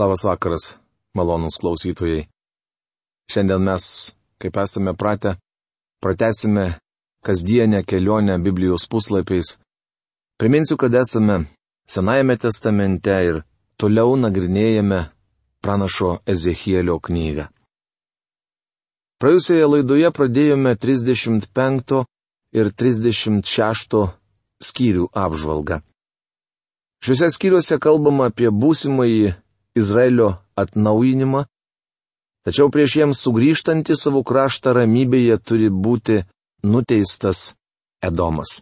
Labas vakaras, malonus klausytojai. Šiandien mes, kaip esame pratę, pratesime kasdienę kelionę Biblijos puslapiais. Priminsiu, kad esame Senajame testamente ir toliau nagrinėjame pranašo Ezechielio knygą. Praėjusioje laidoje pradėjome 35 ir 36 skyrių apžvalgą. Šiuose skyriuose kalbama apie būsimąjį Izraelio atnaujinimą, tačiau prieš jiems sugrįžtant į savo kraštą ramybėje turi būti nuteistas Edomas.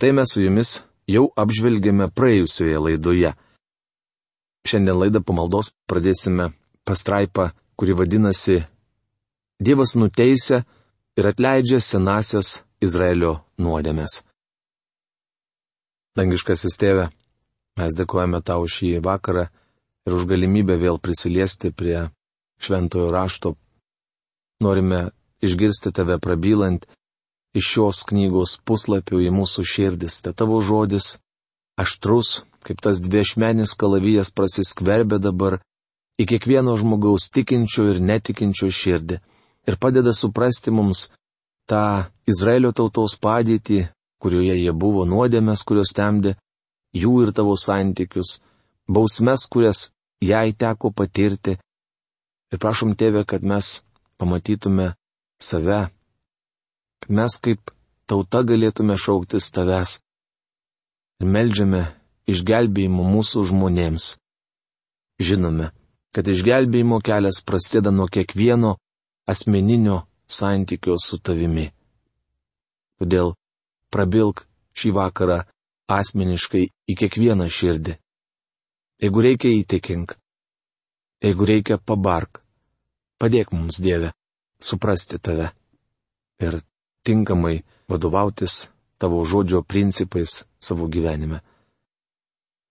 Tai mes su jumis jau apžvelgėme praėjusioje laidoje. Šiandien laidą pamaldos pradėsime pastraipą, kuri vadinasi Dievas nuteisia ir atleidžia senasias Izraelio nuodėmės. Dangiškasis tėve, Mes dėkojame tau šį vakarą ir už galimybę vėl prisiliesti prie šventojo rašto. Norime išgirsti tave prabylant iš šios knygos puslapių į mūsų širdis. Te tavo žodis aštrus, kaip tas dviešmenis kalavijas prasiskverbė dabar į kiekvieno žmogaus tikinčio ir netikinčio širdį ir padeda suprasti mums tą Izraelio tautos padėtį, kurioje jie buvo nuodėmės, kurios temdė, jų ir tavo santykius, bausmes, kurias jai teko patirti. Ir prašom tėvę, kad mes pamatytume save, kad mes kaip tauta galėtume šauktis tavęs. Ir melžiame išgelbėjimo mūsų žmonėms. Žinome, kad išgelbėjimo kelias prasideda nuo kiekvieno asmeninio santykio su tavimi. Todėl prabilk šį vakarą asmeniškai į kiekvieną širdį. Jeigu reikia įtikink, jeigu reikia pabark, padėk mums Dieve suprasti tave ir tinkamai vadovautis tavo žodžio principais savo gyvenime.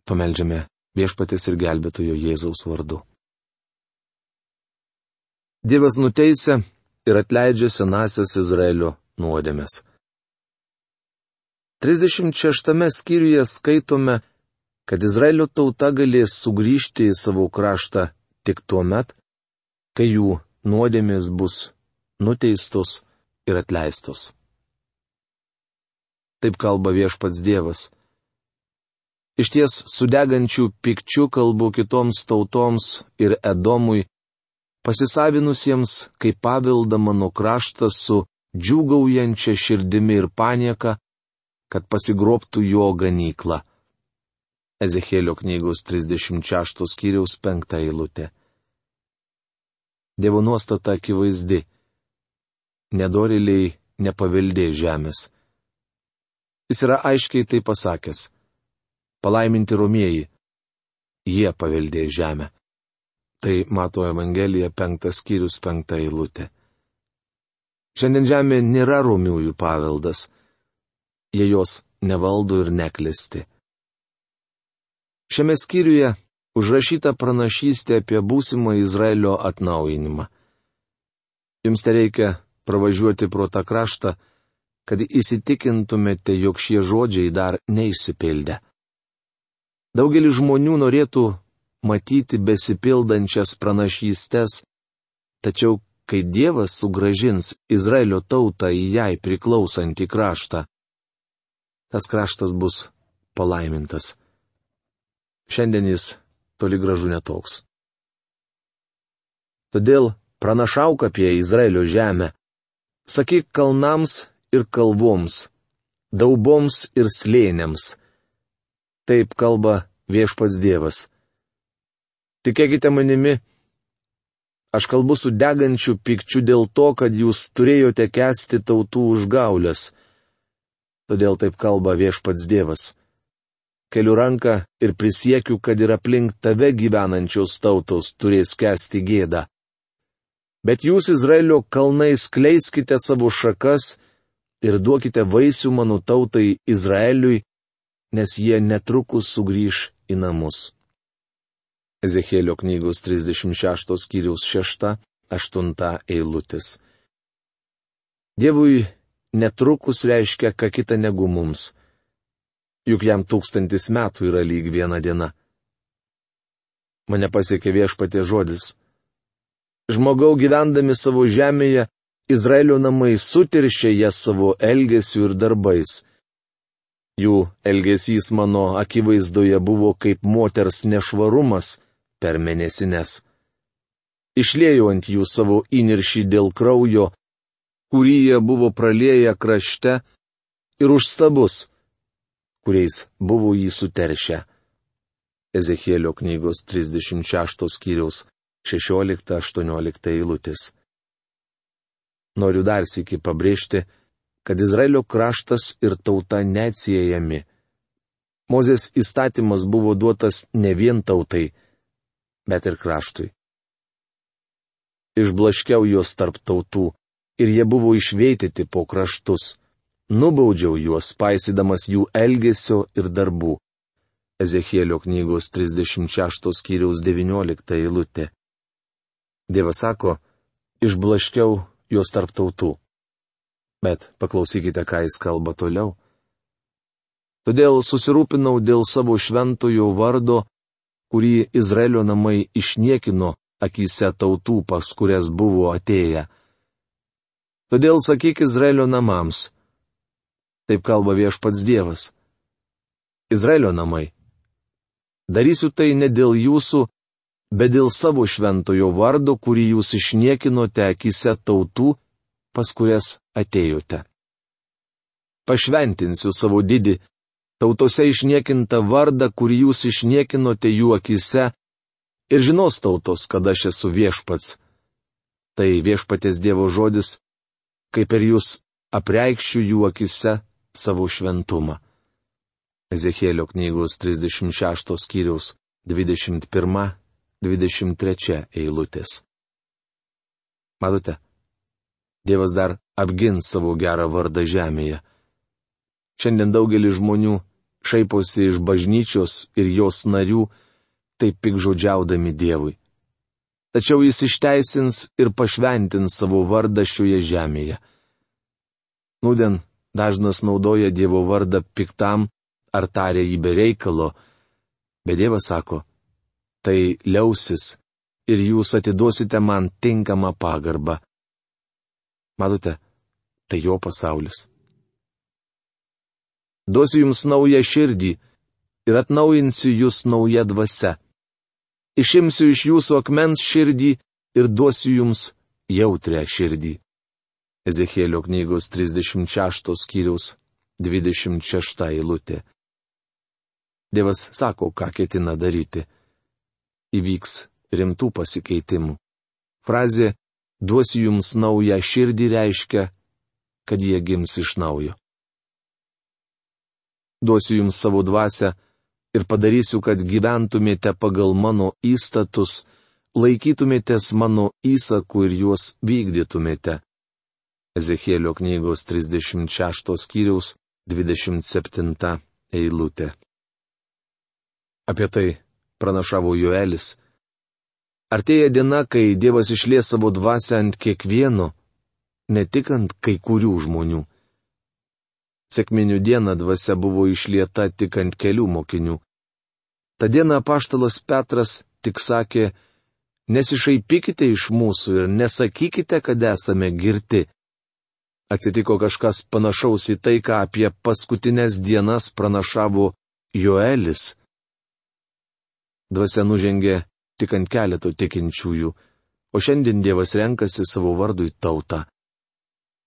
Pameldžiame viešpatės ir gelbėtojo Jėzaus vardu. Dievas nuteisia ir atleidžia senasias Izraelio nuodėmės. 36 skyriuje skaitome, kad Izraelio tauta galės sugrįžti į savo kraštą tik tuo met, kai jų nuodėmės bus nuteistos ir atleistos. Taip kalba viešpats Dievas. Iš ties sudegančių pikčių kalbų kitoms tautoms ir Edomui, pasisavinusiems kaip pavildą mano kraštą su džiūgaujančia širdimi ir panieka, kad pasigrobtų jo ganyklą. Ezekėlio knygos 36 skyriaus 5 eilutė. Dievo nuostata akivaizdi. Nedoriliai nepaveldė žemės. Jis yra aiškiai tai pasakęs. Palaiminti romieji. Jie paveldė žemę. Tai mato Evangelija 5 skyrius 5 eilutė. Šiandien žemė nėra romiųjų paveldas jie jos nevaldo ir neklisti. Šiame skyriuje užrašyta pranašystė apie būsimą Izraelio atnaujinimą. Jums tai reikia pravažiuoti pro tą kraštą, kad įsitikintumėte, jog šie žodžiai dar neišsipildė. Daugelis žmonių norėtų matyti besipildančias pranašystės, tačiau kai Dievas sugražins Izraelio tautą į jai priklausantį kraštą, tas kraštas bus palaimintas. Šiandien jis toli gražu netoks. Todėl pranašauk apie Izraelio žemę. Sakyk kalnams ir kalvoms, dauboms ir slėniams. Taip kalba viešpats Dievas. Tikėkite manimi, aš kalbu su degančiu pikčiu dėl to, kad jūs turėjote kesti tautų užgaulės todėl taip kalba viešpats Dievas. Keliu ranką ir prisiekiu, kad ir aplink tave gyvenančios tautos turės kesti gėdą. Bet jūs, Izraelio kalnai, skleiskite savo šakas ir duokite vaisių mano tautai Izraeliui, nes jie netrukus sugrįž į namus. Ezekėlio knygos 36 skyriaus 6-8 eilutės. Dievui netrukus reiškia ką kitą negu mums. Juk jam tūkstantis metų yra lyg viena diena. mane pasiekė viešpatė žodis. Žmogau gyvendami savo žemėje, Izraelio namai sutiršė jas savo elgesiu ir darbais. Jų elgesys mano akivaizdoje buvo kaip moters nešvarumas per mėnesines. Išlėjau ant jų savo įniršį dėl kraujo, kurį jie buvo pralėję krašte, ir už stabus, kuriais buvo jį suteršę. Ezekėlio knygos 36 skyriaus 16-18 eilutės. Noriu dar sėki pabrėžti, kad Izraelio kraštas ir tauta neatsiejami. Mozės įstatymas buvo duotas ne vien tautai, bet ir kraštui. Išblaškiau juos tarp tautų ir jie buvo išveityti po kraštus. Nubaudžiau juos, paisydamas jų elgesio ir darbų. Ezechielio knygos 36 skyriaus 19 eilutė. Dievas sako, išblaškiau juos tarp tautų. Bet paklausykite, ką jis kalba toliau. Todėl susirūpinau dėl savo šventojo vardo, kurį Izraelio namai išniekino akise tautų, pas kurias buvo atėję. Todėl sakyk Izraelio namams. Taip kalba viešpats Dievas. Izraelio namai Darysiu tai ne dėl jūsų, bet dėl savo šventojo vardo, kurį jūs išniekinote akise tautų, pas kurias atėjote. Pašventinsiu savo didį, tautose išniekintą vardą, kurį jūs išniekinote jų akise, ir žinos tautos, kad aš esu viešpats. Tai viešpatės Dievo žodis, kaip ir jūs apreikščiu jų akise savo šventumą. Ezekėlio knygos 36 skyriaus 21-23 eilutės. Matote, Dievas dar apgins savo gerą vardą žemėje. Šiandien daugelis žmonių šaiposi iš bažnyčios ir jos narių, taip pikžodžiaudami Dievui. Tačiau jis išteisins ir pašventins savo vardą šioje žemėje. Nūdien dažnas naudoja Dievo vardą piktam ar tarė jį be reikalo, bet Dievas sako, tai liausis ir jūs atiduosite man tinkamą pagarbą. Matote, tai jo pasaulis. Duosiu jums naują širdį ir atnaujinsiu jūs naują dvasę. Išimsiu iš jūsų akmens širdį ir duosiu jums jautrę širdį. Ezekėlio knygos 36 skyriaus 26 eilutė. Dievas sako, ką ketina daryti. Įvyks rimtų pasikeitimų. Frazė duosiu jums naują širdį reiškia, kad jie gims iš naujo. Duosiu jums savo dvasę ir padarysiu, kad gyventumėte pagal mano įstatus, laikytumėtės mano įsakų ir juos vykdytumėte. Ezekėlio knygos 36 skyriaus 27 eilutė. Apie tai pranašavo Joelis. Artėja diena, kai Dievas išlės savo dvasę ant kiekvieno, ne tik ant kai kurių žmonių. Sėkminių dieną dvasia buvo išlieta tik ant kelių mokinių. Ta diena paštalas Petras tik sakė, nesišaipykite iš mūsų ir nesakykite, kad esame girti. Atsitiko kažkas panašaus į tai, ką apie paskutinės dienas pranašavo Joelis dvasia nužengė tik ant keletų tikinčiųjų, o šiandien Dievas renkasi savo vardui tautą.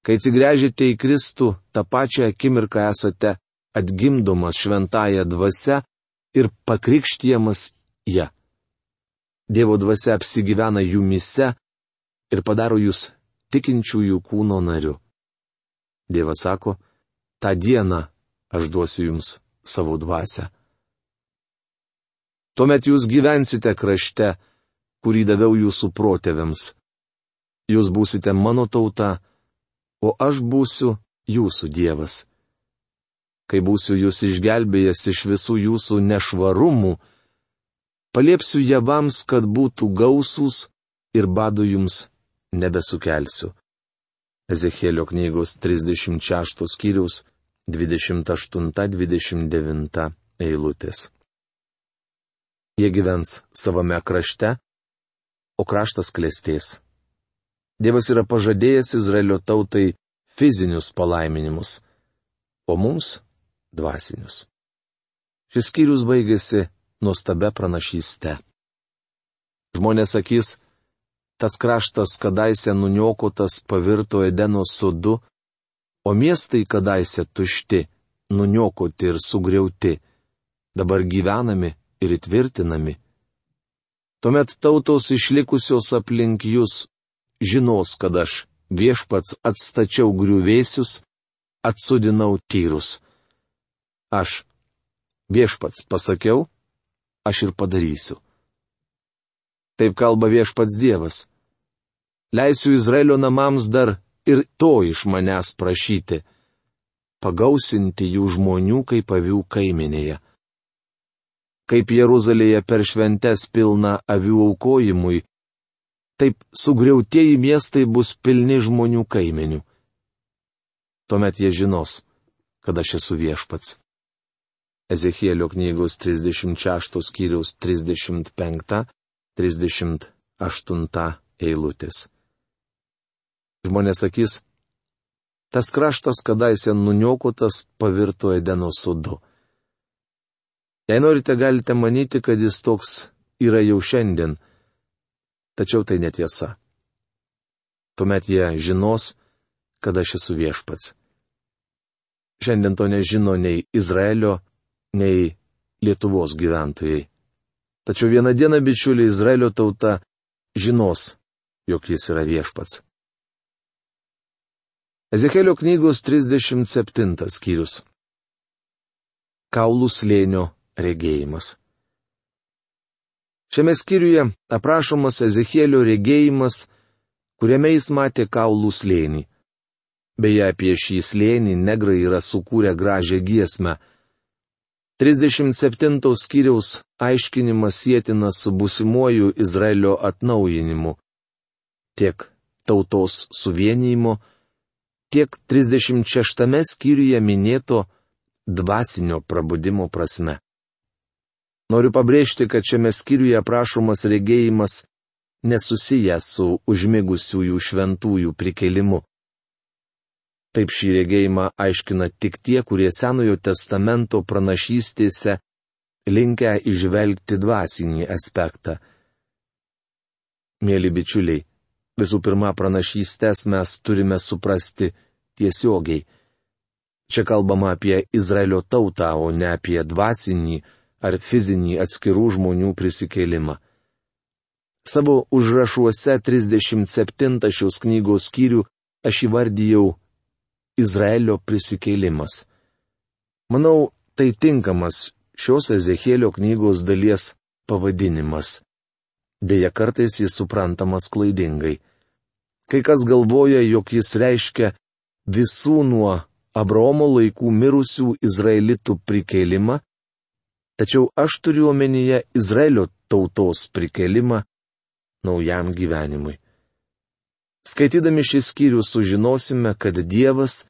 Kai atsigręžite į Kristų, tą pačią akimirką esate atgimdomas šventąją dvasia ir pakrikštiemas ją. Dievo dvasia apsigyvena jumise ir padaro jūs tikinčiųjų kūno nariu. Dievas sako, tą dieną aš duosiu jums savo dvasę. Tuomet jūs gyvensite krašte, kurį daviau jūsų protėviams. Jūs būsite mano tauta, o aš būsiu jūsų Dievas. Kai būsiu jūs išgelbėjęs iš visų jūsų nešvarumų, paliepsiu javams, kad būtų gausūs ir bado jums nebesukelsiu. Ezekėlio knygos 36 skyriaus 28-29 eilutės. Jie gyvens savame krašte, o kraštas klėstės. Dievas yra pažadėjęs Izraelio tautai fizinius palaiminimus, o mums - dvasinius. Šis skyrius baigėsi nuostabia pranašyste. Žmonės sakys, tas kraštas kadaise nuniokotas pavirto Edeno sodu, o miestai kadaise tušti, nuniokoti ir sugriauti, dabar gyvenami ir įtvirtinami. Tuomet tautos išlikusios aplink jūs žinos, kad aš viešpats atstačiau griuvėsius, atsudinau tyrus. Aš viešpats pasakiau, aš ir padarysiu. Taip kalba viešpats Dievas. Leisiu Izraelio namams dar ir to iš manęs prašyti - pagausinti jų žmonių kaip avių kaiminėje. Kaip Jeruzalėje per šventes pilna avių aukojimui, taip sugriautieji miestai bus pilni žmonių kaimenių. Tuomet jie žinos, kad aš esu viešpats. Ezechielio knygos 36 skyriaus 35-38 eilutės. Žmonės sakys, tas kraštas kadaise nuniokotas pavirto Edeno sudu. Jei norite, galite manyti, kad jis toks yra jau šiandien, tačiau tai netiesa. Tuomet jie žinos, kad aš esu viešpats. Šiandien to nežino nei Izraelio, nei Lietuvos gyventojai. Tačiau vieną dieną bičiuliai Izraelio tauta žinos, jog jis yra viešpats. Ezekelio knygos 37 skyrius. Kaulų slėnio regėjimas. Šiame skyriuje aprašomas Ezekielio regėjimas, kuriame jis matė kaulų slėnį. Beje, apie šį slėnį negrai yra sukūrę gražią giesmę 37 skyriaus aiškinimas sėtina su busimuoju Izraelio atnaujinimu. Tiek tautos suvienijimo, tiek 36 skyriuje minėto dvasinio prabudimo prasme. Noriu pabrėžti, kad šiame skyriuje aprašomas regėjimas nesusijęs su užmigusiųjų šventųjų prikelimu. Taip šį regėjimą aiškina tik tie, kurie Senojo testamento pranašystėse linkę išvelgti dvasinį aspektą. Mėly bičiuliai, visų pirma, pranašystės mes turime suprasti tiesiogiai. Čia kalbama apie Izraelio tautą, o ne apie dvasinį ar fizinį atskirų žmonių prisikėlimą. Savo užrašuose 37 šios knygos skyrių aš įvardyjau Izraelio prisikėlimas. Manau, tai tinkamas šios Ezekėlio knygos dalies pavadinimas. Deja, kartais jis suprantamas klaidingai. Kai kas galvoja, jog jis reiškia visų nuo Abraomo laikų mirusių izraelitų prikėlimą, tačiau aš turiu omenyje Izraelio tautos prikėlimą naujam gyvenimui. Skaitydami šį skyrių sužinosime, kad Dievas,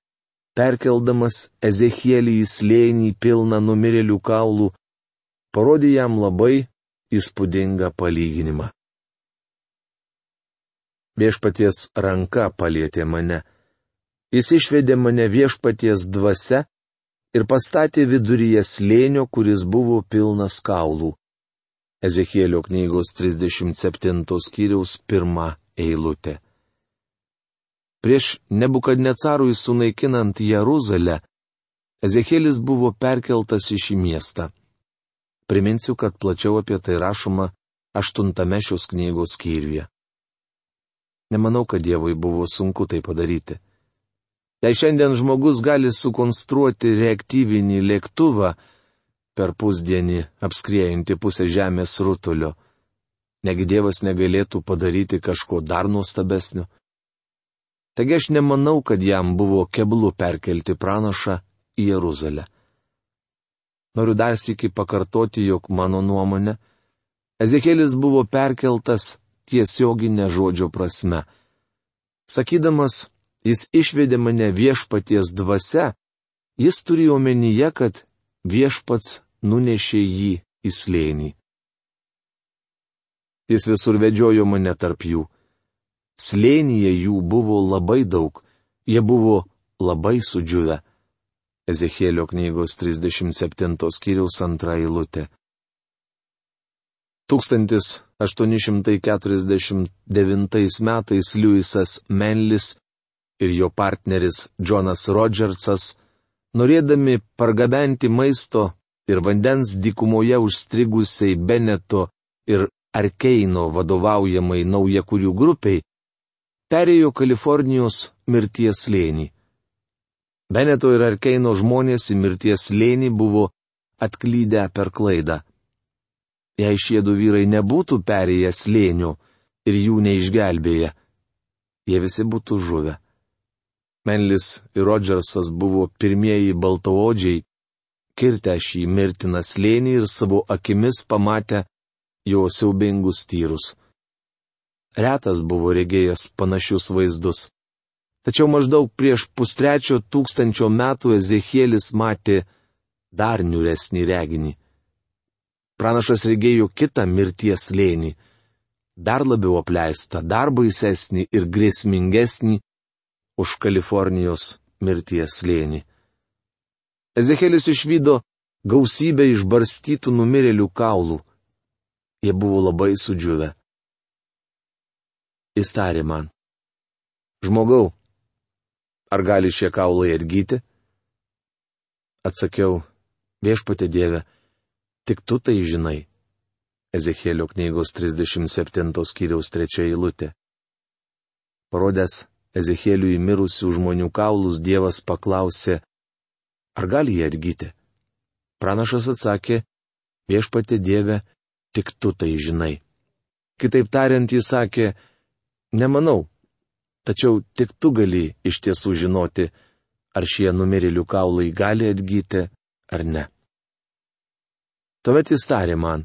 perkeldamas Ezechielį į slėnį pilną numirėlių kaulų, parodė jam labai įspūdingą palyginimą. Viešpaties ranka palėtė mane. Jis išvedė mane viešpaties dvasia ir pastatė viduryje slėnio, kuris buvo pilnas kaulų. Ezechielio knygos 37 skyriaus pirmą eilutę. Prieš nebukadnecarui sunaikinant Jeruzalę, Ezekėlis buvo perkeltas į šį miestą. Priminsiu, kad plačiau apie tai rašoma aštuntame šios knygos skyriuje. Nemanau, kad Dievui buvo sunku tai padaryti. Jei šiandien žmogus gali sukonstruoti reaktyvinį lėktuvą per pusdienį apskriejantį pusę žemės rutulio, negi Dievas negalėtų padaryti kažko dar nuostabesnio. Taigi aš nemanau, kad jam buvo keblu perkelti pranašą į Jeruzalę. Noriu dar sėki pakartoti, jog mano nuomonė, Ezekėlis buvo perkeltas tiesioginė žodžio prasme. Sakydamas, jis išvedė mane viešpaties dvasia, jis turėjo omenyje, kad viešpats nunešė jį į slėnį. Jis visur vedžiojo mane tarp jų. Slėnyje jų buvo labai daug, jie buvo labai sudžiūvę. Ezekėlio knygos 37 skyriaus antra eilutė. 1849 metais Liujisas Menlis ir jo partneris Jonas Rodžersas, norėdami pargabenti maisto ir vandens dykumoje užstrigusiai Beneto ir Arkeino vadovaujamai naujakurių grupiai, perėjo Kalifornijos mirties slėnį. Beneto ir Arkeino žmonės į mirties slėnį buvo atklydę per klaidą. Jei šie du vyrai nebūtų perėję slėnių ir jų neišgelbėję, jie visi būtų žuvę. Menlis ir Rodžersas buvo pirmieji baltaodžiai, kirtę šį mirtiną slėnį ir savo akimis pamatę jo siaubingus tyrus. Retas buvo regėjęs panašius vaizdus. Tačiau maždaug prieš pustrečio tūkstančio metų Ezekielis matė dar niuresnį reginį. Pranašas regėjo kitą mirties slėnį. Dar labiau apleistą, dar baisesnį ir grėsmingesnį už Kalifornijos mirties slėnį. Ezekėlis išvydo gausybę išbarstytų numirėlių kaulų. Jie buvo labai sudžiuvę. Jis tarė man. Žmogau, ar gali šie kaulai atgyti? Atsakiau, viešpatė Dieve, Tik tu tai žinai. Ezekėlio knygos 37 skyriaus 3 eilutė. Parodęs Ezekėliui mirusių žmonių kaulus, Dievas paklausė, ar gali jie atgyti? Pranašas atsakė, viešpatė Dieve, tik tu tai žinai. Kitaip tariant, jis sakė, nemanau, tačiau tik tu gali iš tiesų žinoti, ar šie numirėlių kaulai gali atgyti ar ne. Tuomet jis tarė man.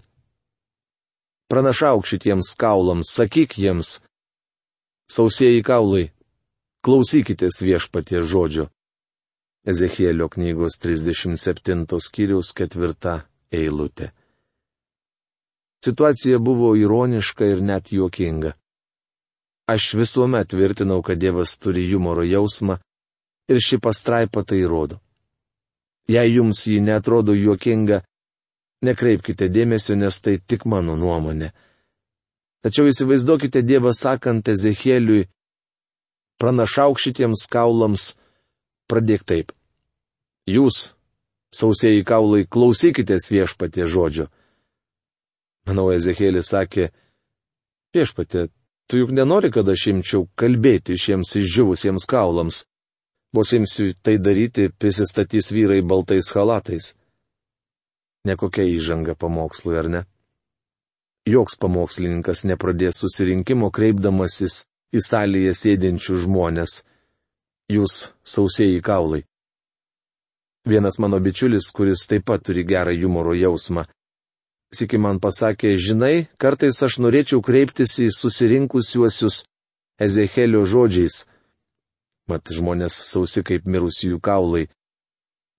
Pranašauk šitiems kaulams, sakyk jiems. Sausieji kaulai, klausykitės viešpatie žodžio. Ezechielio knygos 37 skyriaus ketvirta eilutė. Situacija buvo ironiška ir net juokinga. Aš visuomet tvirtinau, kad Dievas turi humoro jausmą ir ši pastraipa tai rodo. Jei jums ji netrodo juokinga, Nekreipkite dėmesio, nes tai tik mano nuomonė. Tačiau įsivaizduokite Dievą sakant Ezekėliui, pranašauk šitiems kaulams, pradėk taip. Jūs, sausieji kaulai, klausykitės viešpatie žodžio. Manau, Ezekėlis sakė, viešpatie, tu juk nenori, kad aš imčiau kalbėti šiems išdžiūvusiems kaulams. Vos imsiu tai daryti, prisistatys vyrai baltais halatais. Nekokia įžanga pamokslui, ar ne? Joks pamokslininkas nepradės susirinkimo kreipdamasis į salėje sėdinčių žmonės. Jūs sausieji kaulai. Vienas mano bičiulis, kuris taip pat turi gerą humoro jausmą, Siki man pasakė, žinai, kartais aš norėčiau kreiptis į susirinkusiuosius Ezehelio žodžiais. Mat žmonės sausi kaip mirusiųjų kaulai.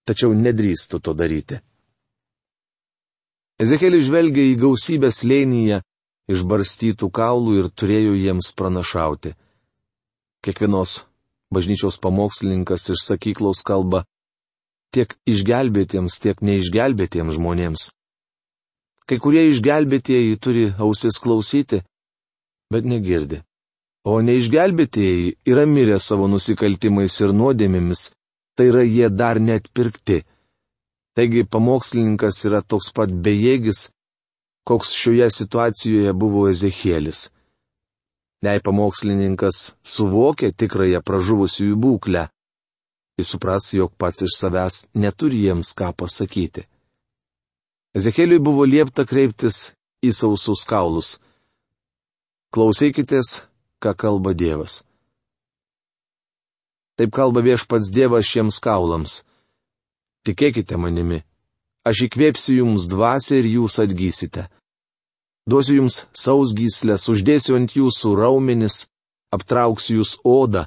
Tačiau nedrįstų to daryti. Ezekėlis žvelgia į gausybę slėnyje išbarstytų kaulų ir turėjo jiems pranašauti. Kiekvienos bažnyčios pamokslininkas iš sakyklos kalba tiek išgelbėtiems, tiek neišgelbėtiems žmonėms. Kai kurie išgelbėtieji turi ausis klausyti, bet negirdi. O neišgelbėtieji yra mirę savo nusikaltimais ir nuodėmėmis, tai yra jie dar net pirkti Taigi pamokslininkas yra toks pat bejėgis, koks šioje situacijoje buvo Ezekielis. Jei pamokslininkas suvokia tikrąją pražuvusiųjų būklę, jis supras, jog pats iš savęs neturi jiems ką pasakyti. Ezekėliui buvo liepta kreiptis į sausus kaulus. Klausykitės, ką kalba Dievas. Taip kalba viešpats Dievas šiems kaulams. Tikėkite manimi, aš įkvėpsiu jums dvasę ir jūs atgysite. Duosiu jums sausgyslės, uždėsiu ant jūsų raumenis, aptrauksiu jūs odą,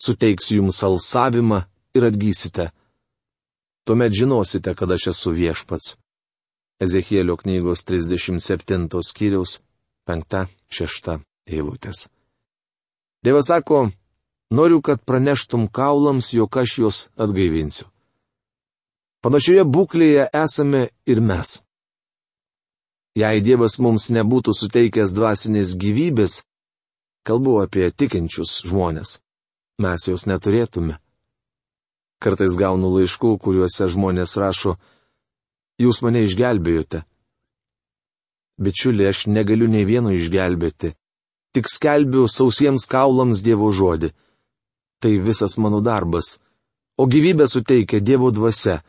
suteiksiu jums alsavimą ir atgysite. Tuomet žinosite, kad aš esu viešpats. Ezekielio knygos 37 skyriaus penkta, šešta eilutės. Dievas sako, noriu, kad praneštum kaulams, jog aš juos atgaivinsiu. Panašioje būklėje esame ir mes. Jei Dievas mums nebūtų suteikęs dvasinės gyvybės, kalbu apie tikinčius žmonės, mes jos neturėtume. Kartais gaunu laiškų, kuriuose žmonės rašo, jūs mane išgelbėjote. Bičiuli, aš negaliu nei vieno išgelbėti, tik skelbiu sausiems kaulams Dievo žodį. Tai visas mano darbas, o gyvybę suteikia Dievo dvasia.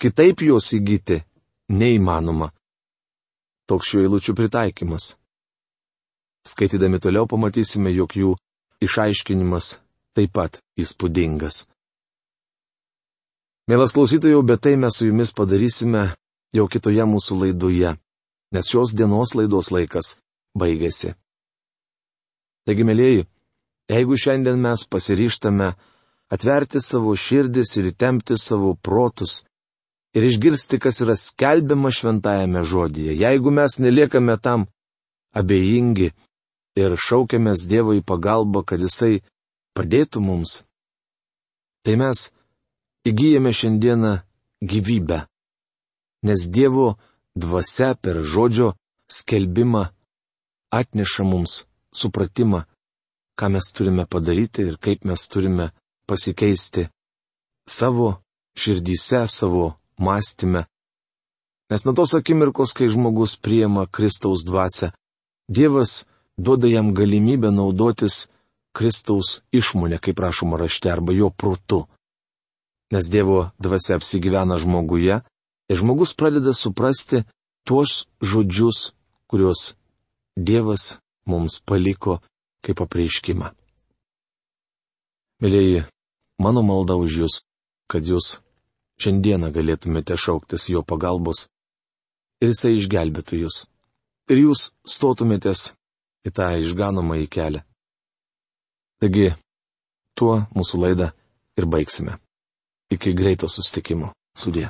Kitaip jos įgyti neįmanoma. Toks šių eilučių pritaikymas. Skaitydami toliau pamatysime, jog jų išaiškinimas taip pat įspūdingas. Mielas klausytojų, bet tai mes su jumis padarysime jau kitoje mūsų laidoje, nes šios dienos laidos laikas baigėsi. Taigi, mėlyjeji, jeigu šiandien mes pasiryštame atverti savo širdis ir įtempti savo protus ir išgirsti, kas yra skelbiama šventajame žodyje, jeigu mes neliekame tam abejingi ir šaukiamės Dievo į pagalbą, kad Jisai padėtų mums, tai mes įgyjame šiandieną gyvybę, nes Dievo dvasia per žodžio skelbimą atneša mums supratimą, ką mes turime padaryti ir kaip mes turime pasikeisti savo širdyse, savo mąstymę. Nes nuo tos akimirkos, kai žmogus priema Kristaus dvasę, Dievas duoda jam galimybę naudotis Kristaus išmonė, kaip rašoma rašte, arba jo protu. Nes Dievo dvasia apsigyvena žmoguje ir žmogus pradeda suprasti tuos žodžius, kuriuos Dievas mums paliko kaip apreiškimą. Mėlyji, mano malda už Jūs, kad Jūs šiandieną galėtumėte šauktis Jo pagalbos ir Jisai išgelbėtų Jūs. Ir Jūs stotumėtės į tą išganomą į kelią. Taigi, tuo mūsų laidą ir baigsime. Iki greito sustikimo. Sudė.